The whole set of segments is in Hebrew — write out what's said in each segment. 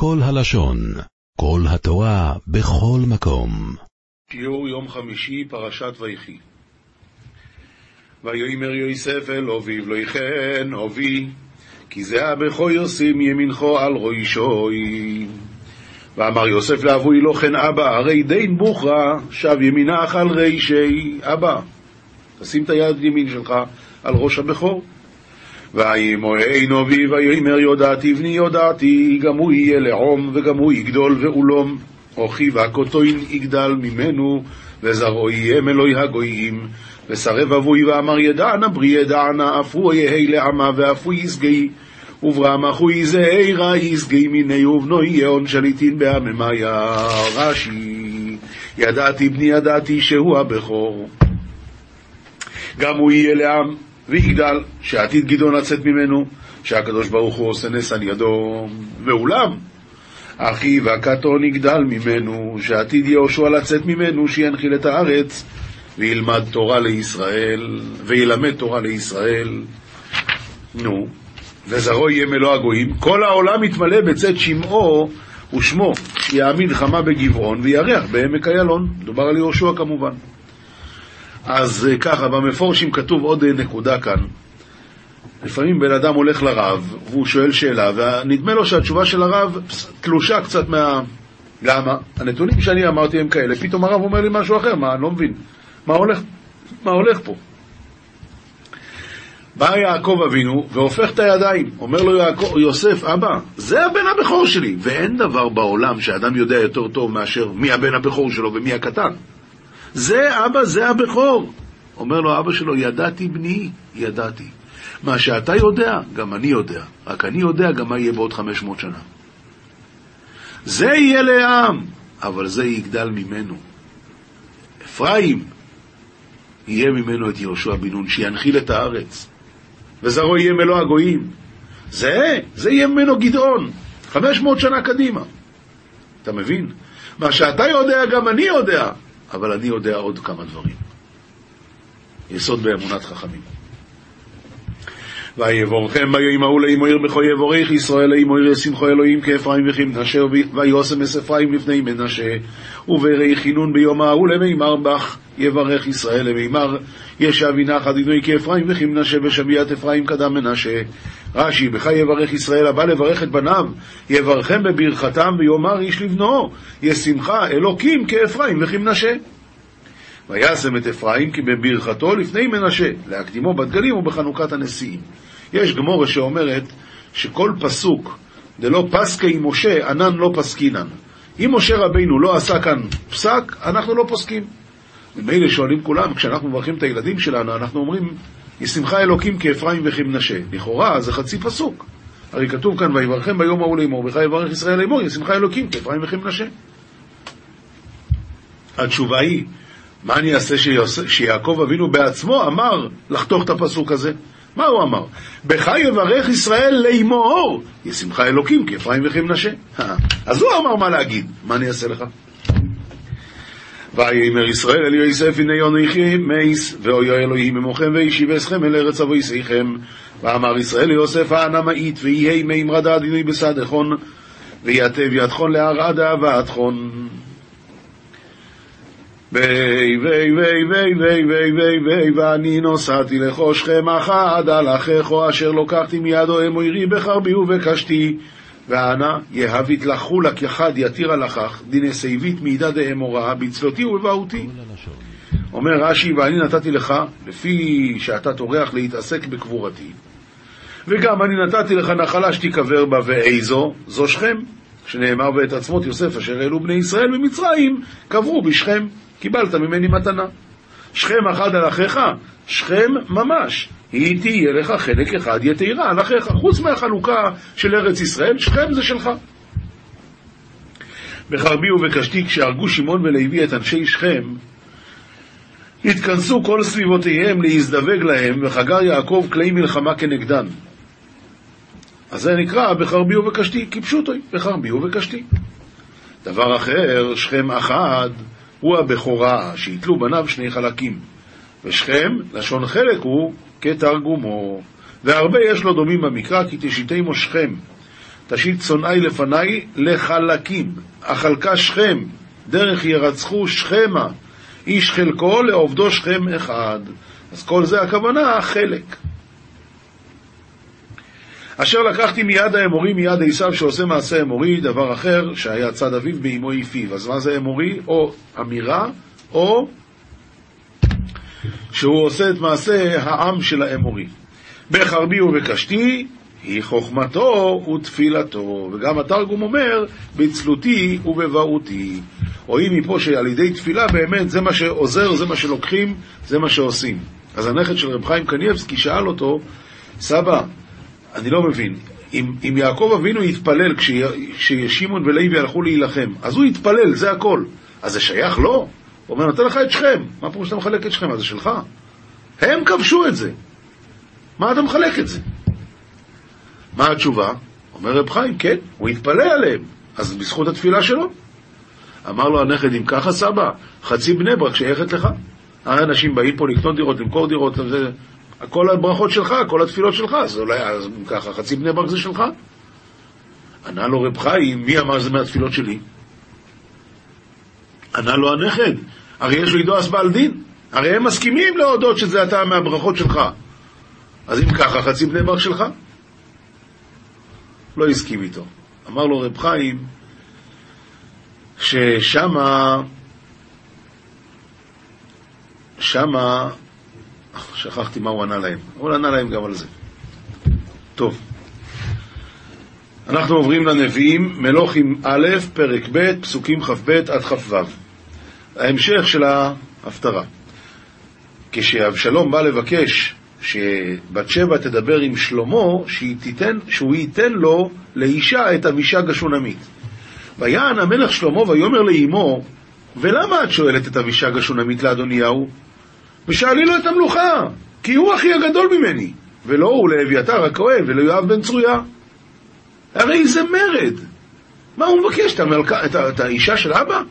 כל הלשון, כל התורה, בכל מקום. שיעור יום חמישי, פרשת ויחי. ויאמר יוסף אל אביו, לא יכן אבי, כי זה הבכו יושים ימינכו על ראשוי. ואמר יוסף לאבוי לא כן אבא, הרי דין בוכרה, שב ימינך על רישי, אבא, תשים את היד ימין שלך על ראש הבכור. ויאמר אין אבי ויאמר יודעתי בני יודעתי, גם הוא יהיה לעום וגם הוא יגדול ואולום. אוכי והקוטוין יגדל ממנו, וזרעו יהיה מלוי הגויים. וסרב אבוי ואמר ידענה ברי ידענה, אף הוא יהי לעמה ואף הוא יסגי. וברם אחוי זעירה יסגי מיני ובנוי יאון שליטין בעממיה. רש"י, ידעתי בני ידעתי שהוא הבכור. גם הוא יהיה לעם ויגדל, שעתיד גדעון לצאת ממנו, שהקדוש ברוך הוא עושה נס על ידו. ואולם, אחיו הקטון יגדל ממנו, שעתיד יהושע לצאת ממנו, שינחיל את הארץ, וילמד תורה לישראל, וילמד תורה לישראל. נו, וזרעו יהיה מלוא הגויים. כל העולם יתמלא בצאת שמעו ושמו, יעמיד חמה בגבעון וירח בעמק איילון. מדובר על יהושע כמובן. אז ככה, במפורשים כתוב עוד נקודה כאן. לפעמים בן אדם הולך לרב, והוא שואל שאלה, ונדמה לו שהתשובה של הרב תלושה קצת מה... למה? הנתונים שאני אמרתי הם כאלה, פתאום הרב אומר לי משהו אחר, מה, אני לא מבין. מה הולך, מה הולך פה? בא יעקב אבינו והופך את הידיים, אומר לו יעקב, יוסף, אבא, זה הבן הבכור שלי, ואין דבר בעולם שאדם יודע יותר טוב מאשר מי הבן הבכור שלו ומי הקטן. זה אבא, זה הבכור. אומר לו אבא שלו, ידעתי בני, ידעתי. מה שאתה יודע, גם אני יודע. רק אני יודע גם מה יהיה בעוד 500 שנה. זה יהיה לעם, אבל זה יגדל ממנו. אפרים, יהיה ממנו את יהושע בן נון, שינחיל את הארץ. וזרעו יהיה מלוא הגויים. זה, זה יהיה ממנו גדעון, 500 שנה קדימה. אתה מבין? מה שאתה יודע, גם אני יודע, אבל אני יודע עוד כמה דברים. יסוד באמונת חכמים. ויבורכם בימהו לאמור בכו יבורך ישראל לאמור ישמחו אלוהים כאפרים וכמנשה ויוסם אס אפרים לפני מנשה וברי חינון ביום ההוא למימר בך יברך ישראל למימר ישב ינח אדינוי כאפרים וכמנשה בשביית אפרים קדם מנשה רש"י בך יברך ישראל הבא לברך את בניו יברכם בברכתם ויאמר איש לבנו ישמחה אלוקים כאפרים וכמנשה וישם את אפרים כי בברכתו לפני מנשה, להקדימו בדגלים ובחנוכת הנשיאים. יש גמורה שאומרת שכל פסוק דלא פסקי משה, ענן לא פסקינן. אם משה רבינו לא עשה כאן פסק, אנחנו לא פוסקים. ומילא שואלים כולם, כשאנחנו מברכים את הילדים שלנו, אנחנו אומרים, ישמחה אלוקים כאפרים וכמנשה. לכאורה זה חצי פסוק. הרי כתוב כאן, ויברכם ביום ההוא לאמור, בך יברך ישראל לאמור, ישמחה אלוקים כאפרים וכמנשה. התשובה היא, מה אני אעשה. שיעקב אבינו בעצמו אמר לחתוך את הפסוק הזה? מה הוא אמר? בך יברך ישראל לאמור, ישמחה אלוקים כאפרים וכמנשה. אז הוא אמר מה להגיד, מה אני אעשה לך? ויאמר ישראל אל יוסף הנה יוניכי מייס ואויו אלוהים ממוכם וישיבסכם אל ארץ אבויסיכם ואמר ישראל ליוסף האנה מאית ויהי מימרדה הדינוי בסדכון ויתב ידכון להרעדה ועדכון ויי ויי ויי ויי ויי ויי ויי ויי ואני נוסעתי לחושכם אחד על אחיכו אשר לוקחתי מידו אמוירי בחרבי ובקשתי ואנה יהבית לחולק יחד יתירה לכך דיני סייבית מידה דאמורה בצלותי ובבהותי. אומר רש"י ואני נתתי לך לפי שאתה טורח להתעסק בקבורתי. וגם אני נתתי לך נחלה שתיקבר בה ואיזו? זו שכם. שנאמר ואת עצמות יוסף אשר העלו בני ישראל במצרים קברו בשכם. קיבלת ממני מתנה. שכם אחד על אחיך, שכם ממש. היא תהיה לך חלק אחד יתירה על אחיך. חוץ מהחלוקה של ארץ ישראל, שכם זה שלך. בחרבי ובקשתי, כשהרגו שמעון ולוי את אנשי שכם, התכנסו כל סביבותיהם להזדווג להם, וחגר יעקב כלי מלחמה כנגדן. אז זה נקרא בחרבי ובקשתי, כפשוטו, בחרבי ובקשתי. דבר אחר, שכם אחד, הוא הבכורה, שיתלו בניו שני חלקים. ושכם, לשון חלק הוא כתרגומו. והרבה יש לו דומים במקרא, כי תשיתי שכם. תשית שונאי לפניי לחלקים. אכלקה שכם, דרך ירצחו שכמה, איש חלקו לעובדו שכם אחד. אז כל זה הכוונה, חלק. אשר לקחתי מיד האמורי, מיד עשיו שעושה מעשה אמורי, דבר אחר, שהיה צד אביו באמו יפיו. אז מה זה אמורי? או אמירה, או שהוא עושה את מעשה העם של האמורי. בחרבי ובקשתי, היא חוכמתו ותפילתו. וגם התרגום אומר, בצלותי ובבעותי. רואים מפה שעל ידי תפילה באמת זה מה שעוזר, זה מה שלוקחים, זה מה שעושים. אז הנכד של רב חיים קניאבסקי שאל אותו, סבא, אני לא מבין, אם, אם יעקב אבינו יתפלל כששמעון ולוי הלכו להילחם, אז הוא יתפלל, זה הכל. אז זה שייך לו? הוא אומר, נותן לך את שכם. מה פירוש שאתה מחלק את שכם? זה שלך. הם כבשו את זה. מה אתה מחלק את זה? מה התשובה? אומר רב חיים, כן, הוא התפלל עליהם, אז בזכות התפילה שלו. אמר לו הנכד, אם ככה סבא, חצי בני ברק שייכת לך. הרי אנשים באים פה לקנות דירות, למכור דירות, זה, כל הברכות שלך, כל התפילות שלך, אז אולי, אז אם ככה, חצי בני ברק זה שלך. ענה לו רב חיים, מי אמר שזה מהתפילות שלי? ענה לו הנכד, הרי יש לו ידועס בעל דין, הרי הם מסכימים להודות שזה אתה מהברכות שלך. אז אם ככה, חצי בני ברק שלך? לא הסכים איתו. אמר לו רב חיים, ששמה, שמה, שכחתי מה הוא ענה להם, הוא ענה להם גם על זה. טוב, אנחנו עוברים לנביאים, מלוכים א', פרק ב', פסוקים כ"ב עד כ"ו. ההמשך של ההפטרה. כשאבשלום בא לבקש שבת שבע תדבר עם שלמה, תיתן, שהוא ייתן לו לאישה את אבישג השונמית. ויען המלך שלמה ויאמר לאמו, ולמה את שואלת את אבישג השונמית לאדוניהו? ושאלי לו את המלוכה, כי הוא אחי הגדול ממני, ולא הוא לאביתר הכהן וליואב בן צרויה. הרי זה מרד. מה הוא מבקש? את, המלכה, את, את האישה של אבא?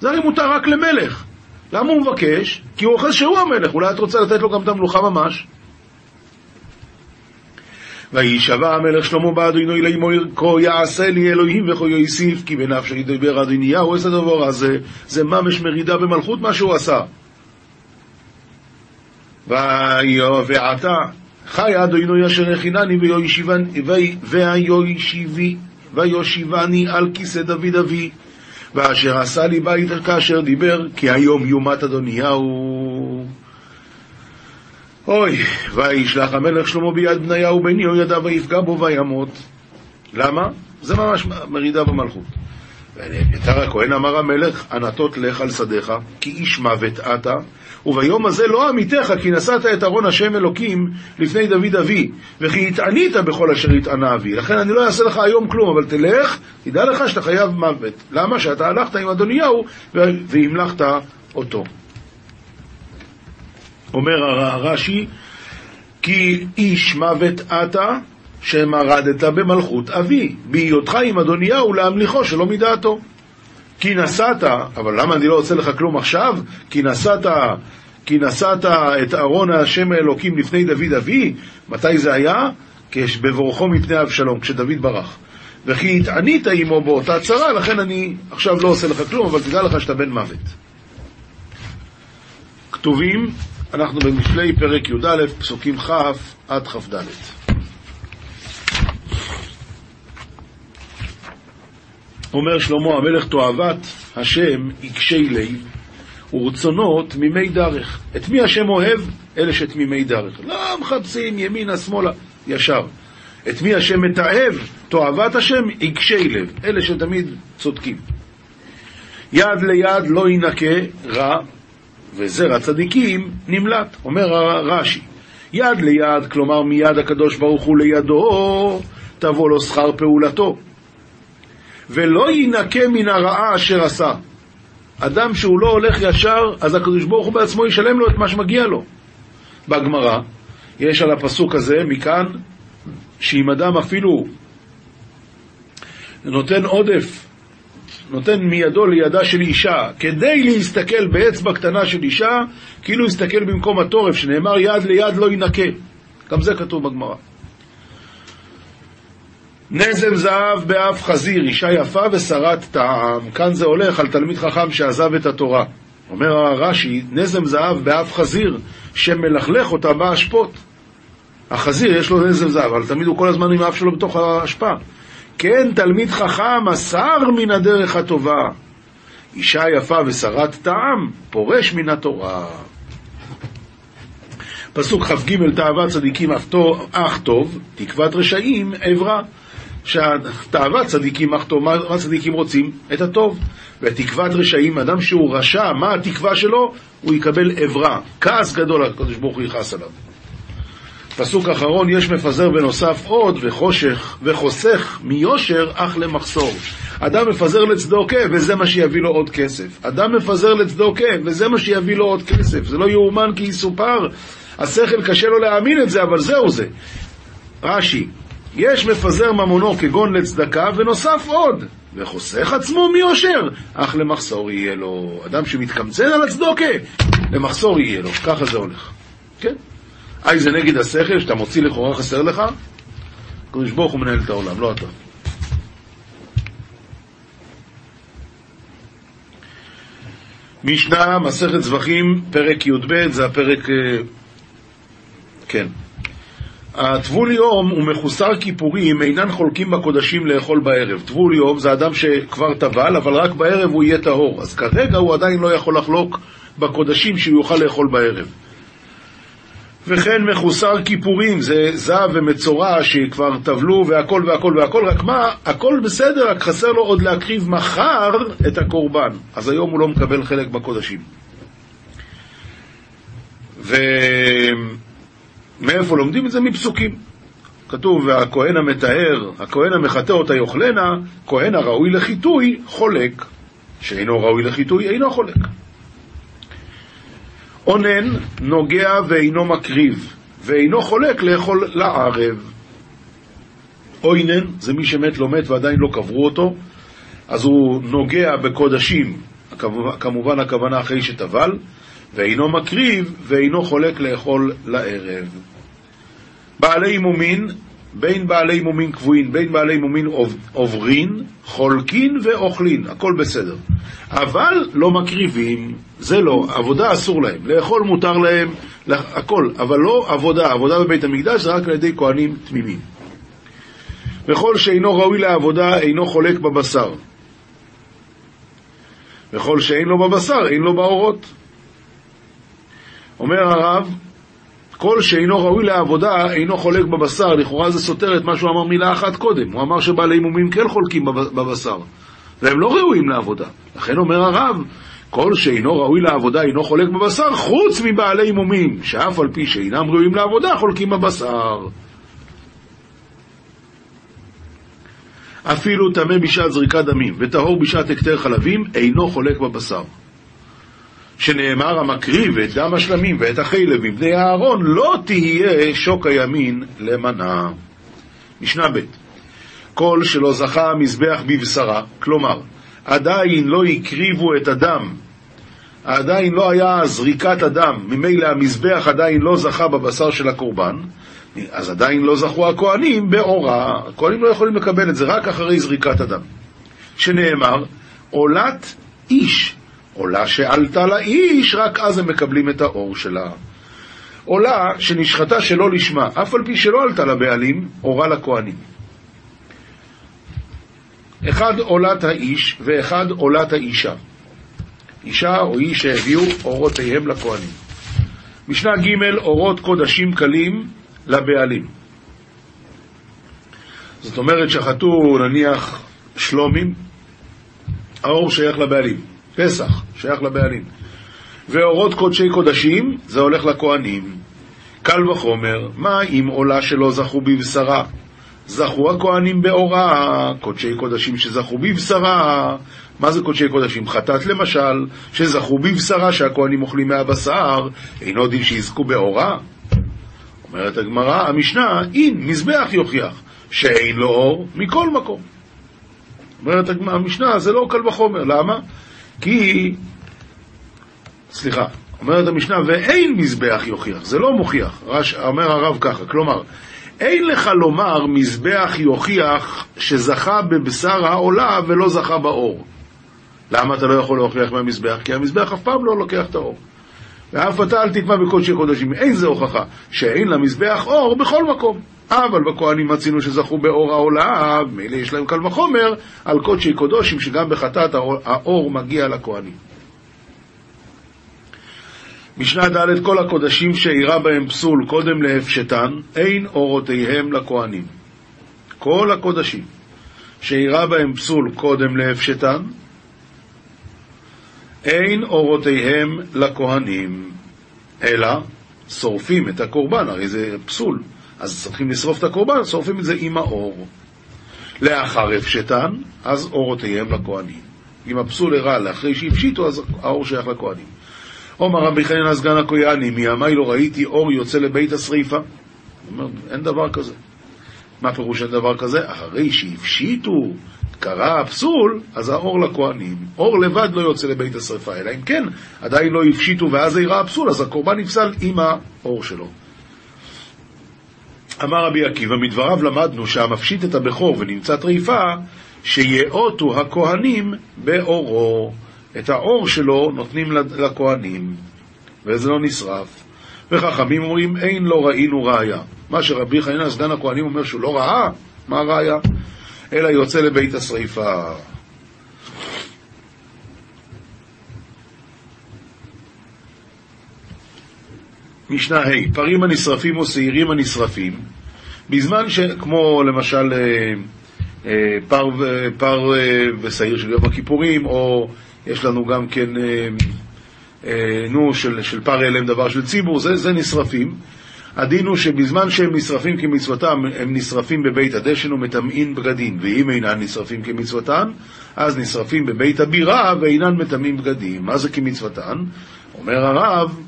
זה הרי מותר רק למלך. למה הוא מבקש? כי הוא אוחז שהוא המלך, אולי את רוצה לתת לו גם את המלוכה ממש? וישבע המלך שלמה באדוני לאמור כה יעשה לי אלוהים וכה יוסיף כי בנפשי ידבר אדוניהו איזה דבר הזה זה ממש מרידה במלכות מה שהוא עשה ועתה חי אדוני אשר הכינני ויושיבני על כיסא דוד אבי ואשר עשה לי בית כאשר דיבר כי היום יומת אדוניהו אוי, וישלח המלך שלמה ביד בניה ובני יהוידע ויפגע בו וימות. למה? זה ממש מרידה במלכות. ואביתר הכהן אמר המלך, ענתות לך על שדיך, כי איש מוות אתה, וביום הזה לא עמיתך, כי נשאת את ארון השם אלוקים לפני דוד אבי, וכי התענית בכל אשר התענה אבי. לכן אני לא אעשה לך היום כלום, אבל תלך, תדע לך שאתה חייב מוות. למה? שאתה הלכת עם אדוניהו והמלכת אותו. אומר הרש"י, כי איש מוות אתה, שמרדת במלכות אבי, בהיותך עם אדוניהו להמליכו שלא מדעתו. כי נסעת, אבל למה אני לא עושה לך כלום עכשיו? כי נסעת, כי נשאת את ארון השם האלוקים לפני דוד אבי, מתי זה היה? בבורחו מפני אבשלום, כשדוד ברח. וכי התענית עמו באותה צרה, לכן אני עכשיו לא עושה לך כלום, אבל תדע לך שאתה בן מוות. כתובים אנחנו במשלי פרק י"א, פסוקים כ' עד כ"ד. אומר שלמה המלך תועבת השם יקשי לב ורצונו תמימי דרך. את מי השם אוהב? אלה שתמימי דרך. לא מחפשים ימינה שמאלה, ישר. את מי השם מתעב? תועבת השם יקשי לב. אלה שתמיד צודקים. יד ליד לא ינקה רע וזרע צדיקים נמלט, אומר רש"י. יד ליד, כלומר מיד הקדוש ברוך הוא לידו, תבוא לו שכר פעולתו. ולא יינקה מן הרעה אשר עשה. אדם שהוא לא הולך ישר, אז הקדוש ברוך הוא בעצמו ישלם לו את מה שמגיע לו. בגמרא, יש על הפסוק הזה, מכאן, שאם אדם אפילו נותן עודף נותן מידו לידה של אישה כדי להסתכל באצבע קטנה של אישה, כאילו הסתכל במקום התורף, שנאמר יד ליד לא ינקה. גם זה כתוב בגמרא. נזם זהב באף חזיר, אישה יפה ושרת טעם. כאן זה הולך על תלמיד חכם שעזב את התורה. אומר הרש"י, נזם זהב באף חזיר, שמלכלך אותה באשפות. החזיר יש לו נזם זהב, אבל תמיד הוא כל הזמן עם האף שלו בתוך האשפה. כן, תלמיד חכם, אסר מן הדרך הטובה. אישה יפה ושרת טעם, פורש מן התורה. פסוק כ"ג, תאווה צדיקים אך טוב, תקוות רשעים עברה. שהתאוות צדיקים טוב, מה צדיקים רוצים? את הטוב. ותקוות רשעים, אדם שהוא רשע, מה התקווה שלו? הוא יקבל עברה. כעס גדול הקדוש ברוך הוא יכעס עליו. פסוק אחרון, יש מפזר בנוסף עוד, וחושך, וחוסך מיושר אך למחסור. אדם מפזר לצדוקה, וזה מה שיביא לו עוד כסף. אדם מפזר לצדוקה, וזה מה שיביא לו עוד כסף. זה לא יאומן כי יסופר. השכל קשה לו להאמין את זה, אבל זהו זה. רש"י, יש מפזר ממונו כגון לצדקה, ונוסף עוד, וחוסך עצמו מיושר, אך למחסור יהיה לו. אדם שמתקמצן על הצדוקה, למחסור יהיה לו. ככה זה הולך. כן? אי זה נגד השכל, שאתה מוציא לכאורה חסר לך? הקדוש ברוך הוא מנהל את העולם, לא אתה. משנה, מסכת זבחים, פרק י"ב, זה הפרק... אה, כן. הטבול יום ומחוסר כיפורים אינן חולקים בקודשים לאכול בערב. טבול יום זה אדם שכבר טבל, אבל רק בערב הוא יהיה טהור. אז כרגע הוא עדיין לא יכול לחלוק בקודשים שהוא יוכל לאכול בערב. וכן מחוסר כיפורים, זה זב ומצורע שכבר טבלו והכל והכל והכל, רק מה, הכל בסדר, רק חסר לו עוד להקריב מחר את הקורבן. אז היום הוא לא מקבל חלק בקודשים. ו... מאיפה לומדים את זה? מפסוקים. כתוב, והכהן המטהר, הכהן המחטא אותה יאכלנה, כהן הראוי לחיטוי, חולק. שאינו ראוי לחיטוי, אינו חולק. אונן נוגע ואינו מקריב, ואינו חולק לאכול לערב. אוינן זה מי שמת לא מת ועדיין לא קברו אותו, אז הוא נוגע בקודשים, כמובן הכוונה אחרי שטבל, ואינו מקריב ואינו חולק לאכול לערב. בעלי מומין, בין בעלי מומין קבועים, בין בעלי מומין עוברין, חולקין ואוכלין, הכל בסדר. אבל לא מקריבים, זה לא, עבודה אסור להם, לאכול מותר להם, הכל, אבל לא עבודה, עבודה בבית המקדש זה רק על ידי כהנים תמימים. וכל שאינו ראוי לעבודה אינו חולק בבשר. וכל שאין לו בבשר אין לו באורות. אומר הרב, כל שאינו ראוי לעבודה אינו חולק בבשר, לכאורה זה סותר את מה שהוא אמר מילה אחת קודם. הוא אמר שבעלי מומים כן חולקים בבשר, והם לא ראויים לעבודה. לכן אומר הרב, כל שאינו ראוי לעבודה אינו חולק בבשר, חוץ מבעלי מומים, שאף על פי שאינם ראויים לעבודה חולקים בבשר. אפילו טמא בשעת זריקת דמים וטהור בשעת הקטר חלבים, אינו חולק בבשר. שנאמר המקריב את דם השלמים ואת החלב מבני אהרון, לא תהיה שוק הימין למנה. משנה ב' כל שלא זכה המזבח בבשרה, כלומר, עדיין לא הקריבו את הדם, עדיין לא היה זריקת הדם, ממילא המזבח עדיין לא זכה בבשר של הקורבן, אז עדיין לא זכו הכהנים באורה, הכהנים לא יכולים לקבל את זה רק אחרי זריקת הדם. שנאמר, עולת איש עולה שעלתה לאיש, רק אז הם מקבלים את האור שלה. עולה שנשחטה שלא לשמה, אף על פי שלא עלתה לבעלים, אורה לכהנים. אחד עולת האיש ואחד עולת האישה. אישה או איש שהביאו אורותיהם לכהנים. משנה ג' אורות קודשים קלים לבעלים. זאת אומרת שחטו נניח שלומים, האור שייך לבעלים. פסח, שייך לבעלים. ואורות קודשי קודשים, זה הולך לכהנים. קל וחומר, מה אם עולה שלא זכו בבשרה? זכו הכהנים באורה, קודשי קודשים שזכו בבשרה. מה זה קודשי קודשים? חטאת למשל, שזכו בבשרה שהכהנים אוכלים מהבשר, אינו דין שיזכו באורה? אומרת הגמרא, המשנה, אין, מזבח יוכיח, שאין לו אור מכל מקום. אומרת המשנה, זה לא קל וחומר, למה? כי, סליחה, אומרת המשנה, ואין מזבח יוכיח, זה לא מוכיח, רש, אומר הרב ככה, כלומר, אין לך לומר מזבח יוכיח שזכה בבשר העולה ולא זכה באור. למה אתה לא יכול להוכיח מהמזבח? כי המזבח אף פעם לא לוקח את האור. ואף אתה אל תטמע בקודשי קודשים. אין זה הוכחה שאין למזבח אור בכל מקום. אבל בכהנים מצינו שזכו באור העולה, מילא יש להם קל וחומר על קודשי קודשים, שגם בחטאת האור מגיע לכהנים. משנה ד' כל הקודשים שאירע בהם פסול קודם להפשטן, אין אורותיהם לכהנים. כל הקודשים שאירע בהם פסול קודם להפשטן, אין אורותיהם לכהנים, אלא שורפים את הקורבן, הרי זה פסול. אז צריכים לשרוף את הקורבן, שורפים את זה עם האור. לאחר הפשטן, אז אורותיהם לכהנים. אם הפסול הרע לאחרי שהפשיטו, אז האור שייך לכהנים. עומר רבי חנינא סגן הכויאני, מימיי לא ראיתי אור יוצא לבית השריפה. הוא אומר, אין דבר כזה. מה פירוש אין דבר כזה? אחרי שהפשיטו, קרה הפסול, אז האור לכהנים. אור לבד לא יוצא לבית השריפה, אלא אם כן, עדיין לא הפשיטו ואז אירע הפסול, אז הקורבן נפסל עם האור שלו. אמר רבי עקיבא, מדבריו למדנו שהמפשיט את הבכור ונמצא טריפה, שיאותו הכהנים באורו. את האור שלו נותנים לכהנים, וזה לא נשרף. וחכמים אומרים, אין לא ראינו ראיה. מה שרבי חנינא סגן הכהנים אומר שהוא לא ראה, מה הראיה? אלא יוצא לבית השריפה. משנה ה' פרים הנשרפים או שעירים הנשרפים, בזמן ש... כמו למשל אה, אה, פר, פר אה, ושעיר של יום הכיפורים, או יש לנו גם כן, נו, של, של פר אלם דבר של ציבור, זה, זה נשרפים. הדין הוא שבזמן שהם נשרפים כמצוותם, הם נשרפים בבית הדשן ומטמאים בגדים, ואם אינן נשרפים כמצוותן, אז נשרפים בבית הבירה ואינן מטמאים בגדים. מה זה כמצוותן? אומר הרב,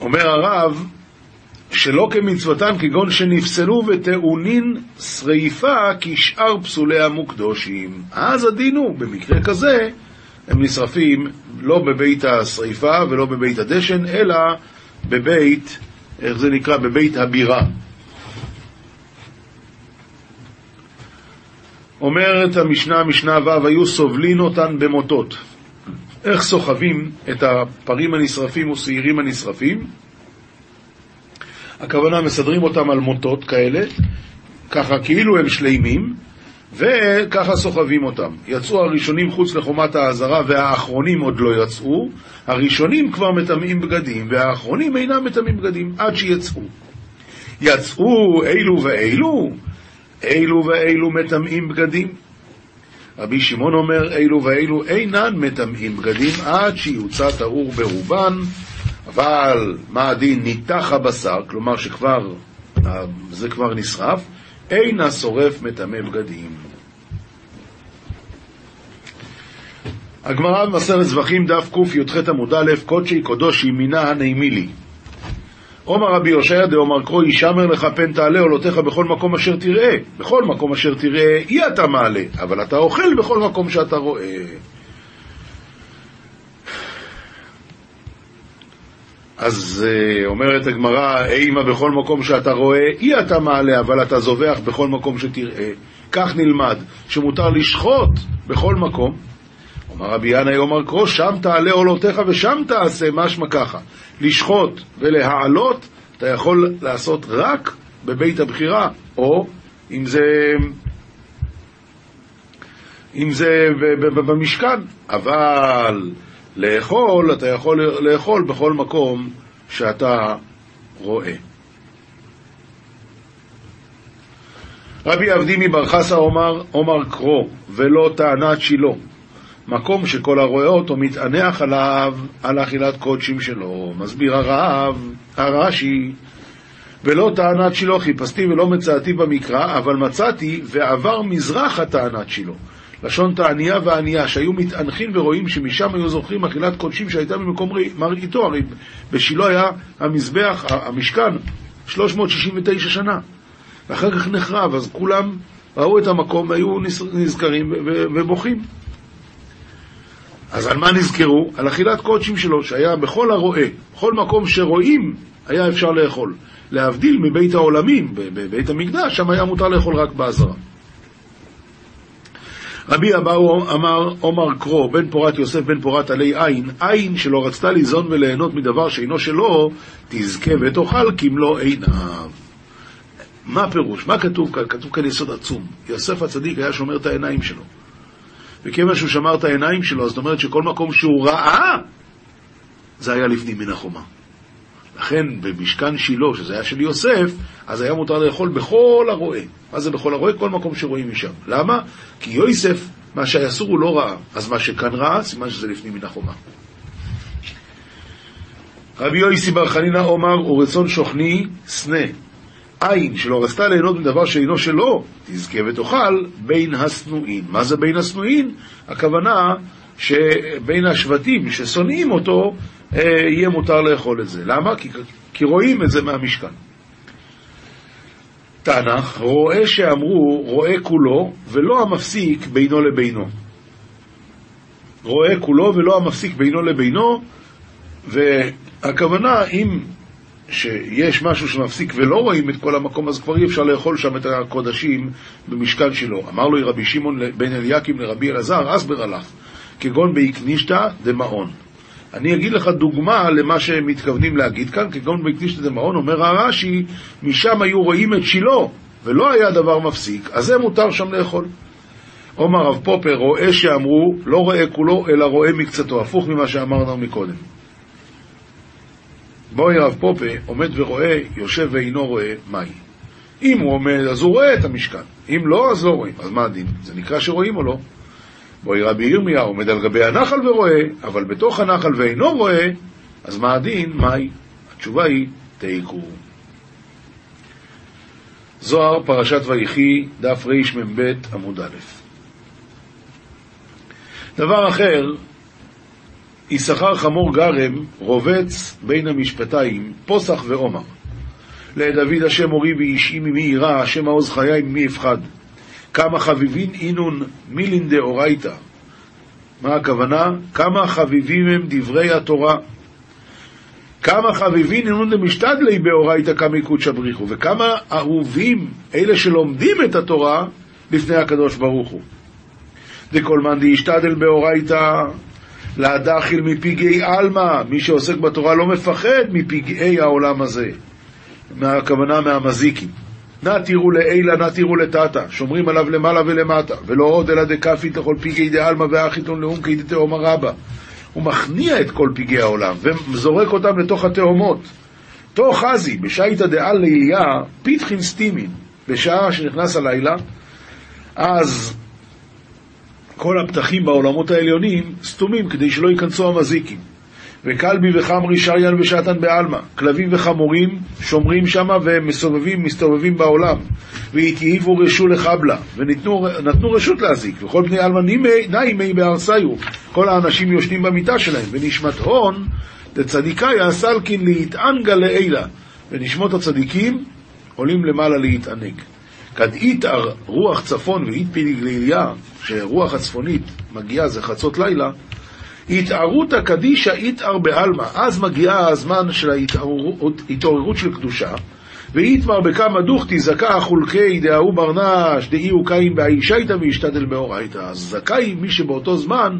אומר הרב, שלא כמצוותן כגון שנפסלו וטעונין שריפה כשאר פסולי המוקדושים. אז הדין הוא, במקרה כזה, הם נשרפים לא בבית השריפה ולא בבית הדשן, אלא בבית, איך זה נקרא? בבית הבירה. אומרת המשנה, משנה ו', היו סובלין אותן במוטות. איך סוחבים את הפרים הנשרפים או שעירים הנשרפים? הכוונה מסדרים אותם על מוטות כאלה, ככה כאילו הם שלימים, וככה סוחבים אותם. יצאו הראשונים חוץ לחומת האזהרה והאחרונים עוד לא יצאו, הראשונים כבר מטמאים בגדים והאחרונים אינם מטמאים בגדים עד שיצאו. יצאו אלו ואלו, אלו ואלו מטמאים בגדים. רבי שמעון אומר, אלו ואלו אינן מטמאים בגדים עד שיוצא טהור ברובן, אבל מה הדין? ניתח הבשר, כלומר שכבר, זה כבר נשרף, אין השורף מטמא בגדים. הגמרא במסרת זבחים דף קי"ח עמוד א', קודשי קודושי מינה הנעימי לי. עומר רבי יושע דאמר קרוא ישמר לך פן תעלה עולותיך בכל מקום אשר תראה. בכל מקום אשר תראה, אי אתה מעלה, אבל אתה אוכל בכל מקום שאתה רואה. אז uh, אומרת הגמרא, אימה בכל מקום שאתה רואה, אי אתה מעלה, אבל אתה זובח בכל מקום שתראה. כך נלמד, שמותר לשחוט בכל מקום. אומר רבי ינאי אומר קרוא, שם תעלה עולותיך ושם תעשה, משמע ככה. לשחוט ולהעלות, אתה יכול לעשות רק בבית הבחירה, או אם זה, אם זה במשכן, אבל לאכול, אתה יכול לאכול בכל מקום שאתה רואה. רבי אבדימי בר חסה אומר, אומר קרו, ולא טענת שילה. מקום שכל הרואה אותו מתענח עליו, על אכילת קודשים שלו. מסביר הרב, הרש"י, ולא טענת שילה חיפשתי ולא מצאתי במקרא, אבל מצאתי ועבר מזרח הטענת שילה. לשון תענייה וענייה, שהיו מתענחים ורואים שמשם היו זוכרים אכילת קודשים שהייתה ממקום מראיתו, הרי בשילה היה המזבח, המשכן, 369 שנה, ואחר כך נחרב, אז כולם ראו את המקום והיו נזכרים ובוכים. אז על מה נזכרו? על אכילת קודשים שלו, שהיה בכל הרועה, בכל מקום שרואים, היה אפשר לאכול. להבדיל מבית העולמים, בבית המקדש, שם היה מותר לאכול רק בעזרה. רבי אבאו אמר, עומר קרו, בן פורת יוסף בן פורת עלי עין, עין שלא רצתה ליזון וליהנות מדבר שאינו שלו, תזכה ותאכל כמלוא עיניו. מה הפירוש? מה כתוב כאן? כתוב כאן יסוד עצום. יוסף הצדיק היה שומר את העיניים שלו. וכיוון שהוא שמר את העיניים שלו, זאת אומרת שכל מקום שהוא ראה, זה היה לפנים מן החומה. לכן במשכן שילה, שזה היה של יוסף, אז היה מותר לאכול בכל הרועה. מה זה בכל הרועה? כל מקום שרואים משם. למה? כי יוסף, מה שהיה אסור הוא לא ראה. אז מה שכאן ראה, סימן שזה לפנים מן החומה. רבי יויסי בר חנינא אומר, ורצון שוכני שנא. עין שלא רצתה ליהנות מדבר שאינו שלו, תזכה ותאכל בין השנואין. מה זה בין השנואין? הכוונה שבין השבטים ששונאים אותו, אה, יהיה מותר לאכול את זה. למה? כי, כי רואים את זה מהמשכן. תנ"ך, רואה שאמרו, רואה כולו, ולא המפסיק בינו לבינו. רואה כולו ולא המפסיק בינו לבינו, והכוונה, אם שיש משהו שמפסיק ולא רואים את כל המקום, אז כבר אי אפשר לאכול שם את הקודשים במשכן שלו. אמר לו רבי שמעון בן אליקים לרבי אלעזר, אסבר הלך, כגון באיקנישתא דמעון. אני אגיד לך דוגמה למה שהם מתכוונים להגיד כאן, כגון באיקנישתא דמעון, אומר הרש"י, משם היו רואים את שילה, ולא היה דבר מפסיק, אז זה מותר שם לאכול. עומר רב פופר, רואה שאמרו, לא רואה כולו, אלא רואה מקצתו, הפוך ממה שאמרנו מקודם. בואי רב פופה עומד ורואה, יושב ואינו רואה, מהי? אם הוא עומד, אז הוא רואה את המשכן. אם לא, אז לא רואים. אז מה הדין? זה נקרא שרואים או לא? בואי רבי ירמיה עומד על גבי הנחל ורואה, אבל בתוך הנחל ואינו רואה, אז מה הדין? מהי? התשובה היא, תיקו. זוהר, פרשת ויחי, דף רמ"ב, עמוד א'. דבר אחר, יששכר חמור גרם, רובץ בין המשפטיים, פוסח ועומר. לדוד השם אורי ואישי ממי יירא, השם מעוז חיי ממי אפחד. כמה חביבין אינון מילין דאורייתא. מה הכוונה? כמה חביבים הם דברי התורה. כמה חביבין אינון דמשתדלי באורייתא כמי קודשא בריחו. וכמה אהובים אלה שלומדים את התורה לפני הקדוש ברוך הוא. דכל מאן דאישתדל באורייתא להדחיל מפגעי עלמא, מי שעוסק בתורה לא מפחד מפגעי העולם הזה, הכוונה מהמזיקים. נא תראו לעילה, נא תראו לטאטה, שומרים עליו למעלה ולמטה, ולא עוד אלא דכפי תכל פגעי דעלמא ואחיתון לאום כי דתאום רבה. הוא מכניע את כל פגעי העולם, וזורק אותם לתוך התאומות. תוך חזי, בשייתא דעל לאייה, פיתחין סטימין, בשעה שנכנס הלילה, אז כל הפתחים בעולמות העליונים סתומים כדי שלא ייכנסו המזיקים. וכלבי וחמרי שריין ושתן בעלמא, כלבים וחמורים שומרים שמה והם מסובבים, מסתובבים בעולם. והתייבו רשו לחבלה, ונתנו רשות להזיק, וכל בני עלמא נאי מי בארסיו, כל האנשים יושנים במיטה שלהם, ונשמת הון דצדיקאי הסלקין להתענגה לעילה, ונשמות הצדיקים עולים למעלה להתענג. כד איתר רוח צפון ואיתפיליג לאיליה, שרוח הצפונית מגיעה זה חצות לילה, התערותא קדישא איתער בעלמא, אז מגיע הזמן של ההתעוררות של קדושה, ואיתמר בכמה דוכתי זכה חולקי דההוא ברנש דאי הוא קיים באישייתא וישתדל באורייתא. אז זכאי מי שבאותו זמן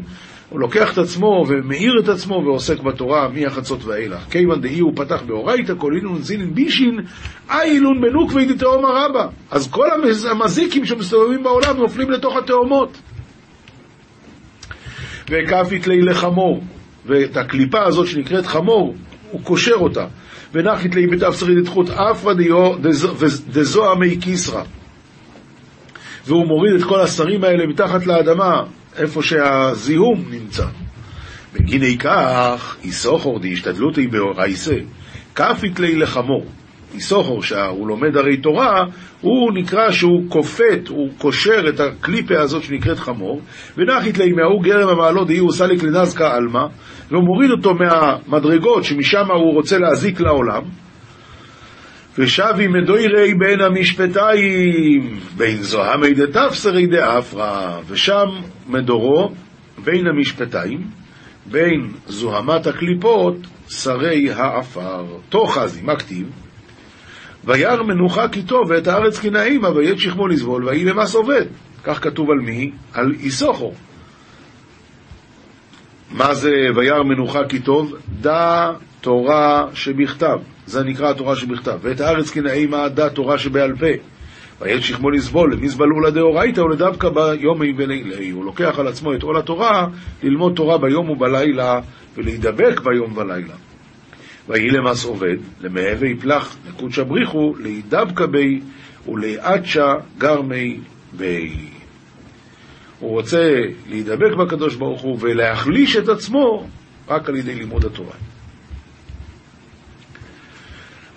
הוא לוקח את עצמו ומאיר את עצמו ועוסק בתורה מהחצות ואילך. כיוון דאי הוא פתח באורייתא כל אילון זינין בישין איילון מנוקווי דתהום הרבה. אז כל המזיקים שמסתובבים בעולם נופלים לתוך התהומות. וכפית לי לחמור, ואת הקליפה הזאת שנקראת חמור, הוא קושר אותה. ונחית לי בתפסרי דתחות אפרא דזוה מי כיסרא. והוא מוריד את כל השרים האלה מתחת לאדמה, איפה שהזיהום נמצא. בגיני כך, איסוכור דהשתדלותי באורייסה, כפית לי לחמור. איסוכור, שהוא לומד הרי תורה, הוא נקרא שהוא כופת, הוא קושר את הקליפה הזאת שנקראת חמור, ונחית לי מההוא גרם המעלות דהי הוא סליק לנזקה עלמא, והוא מוריד אותו מהמדרגות שמשם הוא רוצה להזיק לעולם, ושבי מדוירי בין המשפטיים, בין זוהמי דתפסרי דאפרא, ושם מדורו בין המשפטיים, בין זוהמת הקליפות שרי העפר. תאחזי, מה כתיב? וירא מנוחה כי טוב ואת הארץ כי נעימה ויית שכמו לסבול ויהי למס עובד. כך כתוב על מי? על איסוכו. מה זה וירא מנוחה כי טוב? דע תורה שבכתב. זה נקרא התורה שבכתב. ואת הארץ כי נעימה תורה שבעל פה. ויית שכמו לסבול, למזבלו לדאורייתא ולדווקא ביומי ולילי. הוא לוקח על עצמו את עול התורה, ללמוד תורה ביום ובלילה, ולהידבק ביום ולילה. ויהי למס עובד, למהווה יפלח לקודשא בריחו, להידבקה בי ולעדשה גרמי בי. הוא רוצה להידבק בקדוש ברוך הוא ולהחליש את עצמו רק על ידי לימוד התורה.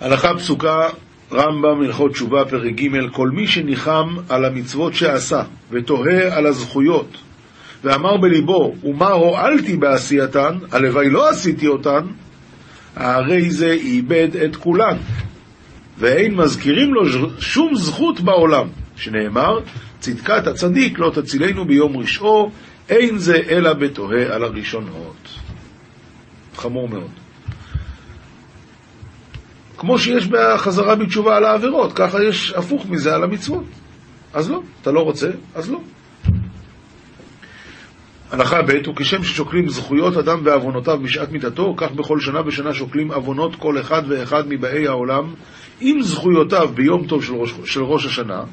הלכה פסוקה רמב"ם, הלכות תשובה, פרק ג', כל מי שניחם על המצוות שעשה, ותוהה על הזכויות, ואמר בליבו, ומה הועלתי בעשייתן, הלוואי לא עשיתי אותן, הרי זה איבד את כולן, ואין מזכירים לו שום זכות בעולם, שנאמר, צדקת הצדיק לא תצילנו ביום רשעו, אין זה אלא בתוהה על הראשונות. חמור מאוד. כמו שיש בחזרה בתשובה על העבירות, ככה יש הפוך מזה על המצוות. אז לא, אתה לא רוצה, אז לא. הנחה ב' הוא כשם ששוקלים זכויות אדם ועוונותיו בשעת מיתתו, כך בכל שנה ושנה שוקלים עוונות כל אחד ואחד מבאי העולם עם זכויותיו ביום טוב של ראש, של ראש השנה.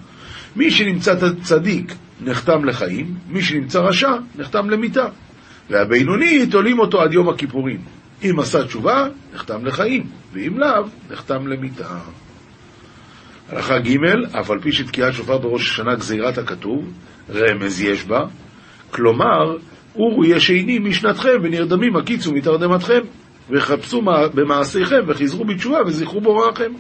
מי שנמצא צדיק נחתם לחיים, מי שנמצא רשע נחתם למיתה. והבינוני תולים אותו עד יום הכיפורים. אם עשה תשובה, נחתם לחיים, ואם לאו, נחתם למיתה. הלכה ג' אף על פי שתקיעת שופר בראש השנה גזירת הכתוב, רמז יש בה, כלומר, אורו ישני משנתכם ונרדמים הקיצו מתרדמתכם, וחפשו במעשיכם וחזרו בתשובה וזכרו בוראכם.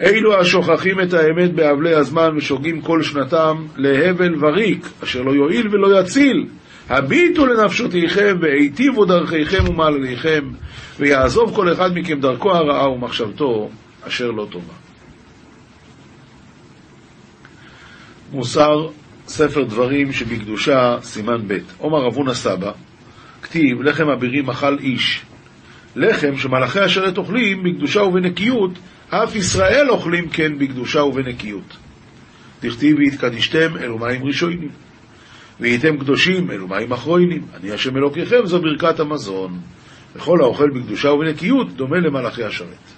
אלו השוכחים את האמת באבלי הזמן ושוגים כל שנתם להבל וריק, אשר לא יועיל ולא יציל, הביטו לנפשותיכם והיטיבו דרכיכם ומעלליכם, ויעזוב כל אחד מכם דרכו הרעה ומחשבתו אשר לא טובה. מוסר ספר דברים שבקדושה, סימן ב', עומר אבונה סבא, כתיב לחם אבירים אכל איש. לחם שמלאכי השרת אוכלים בקדושה ובנקיות, אף ישראל אוכלים כן בקדושה ובנקיות. דכתיב והתקדישתם אלו מים ראשונים. והייתם קדושים, אלו מים אחרונים. אני השם אלוקיכם, זו ברכת המזון. וכל האוכל בקדושה ובנקיות דומה למלאכי השרת.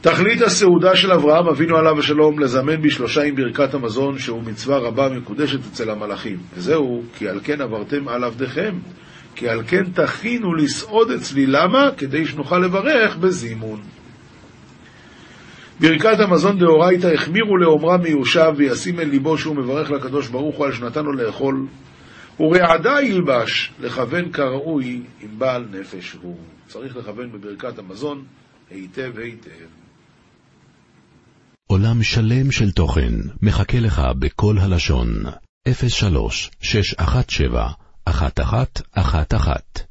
תכלית הסעודה של אברהם אבינו עליו השלום לזמן בשלושה עם ברכת המזון שהוא מצווה רבה מקודשת אצל המלאכים וזהו כי על כן עברתם על עבדיכם כי על כן תכינו לסעוד אצלי למה? כדי שנוכל לברך בזימון ברכת המזון דאורייתא החמירו לאומרה מיושב וישים אל ליבו שהוא מברך לקדוש ברוך הוא על שנתן לו לאכול ורעדה ילבש לכוון כראוי עם בעל נפש הוא. צריך לכוון בברכת המזון היטב היטב. עולם שלם של תוכן מחכה לך בכל הלשון, 03 617 1111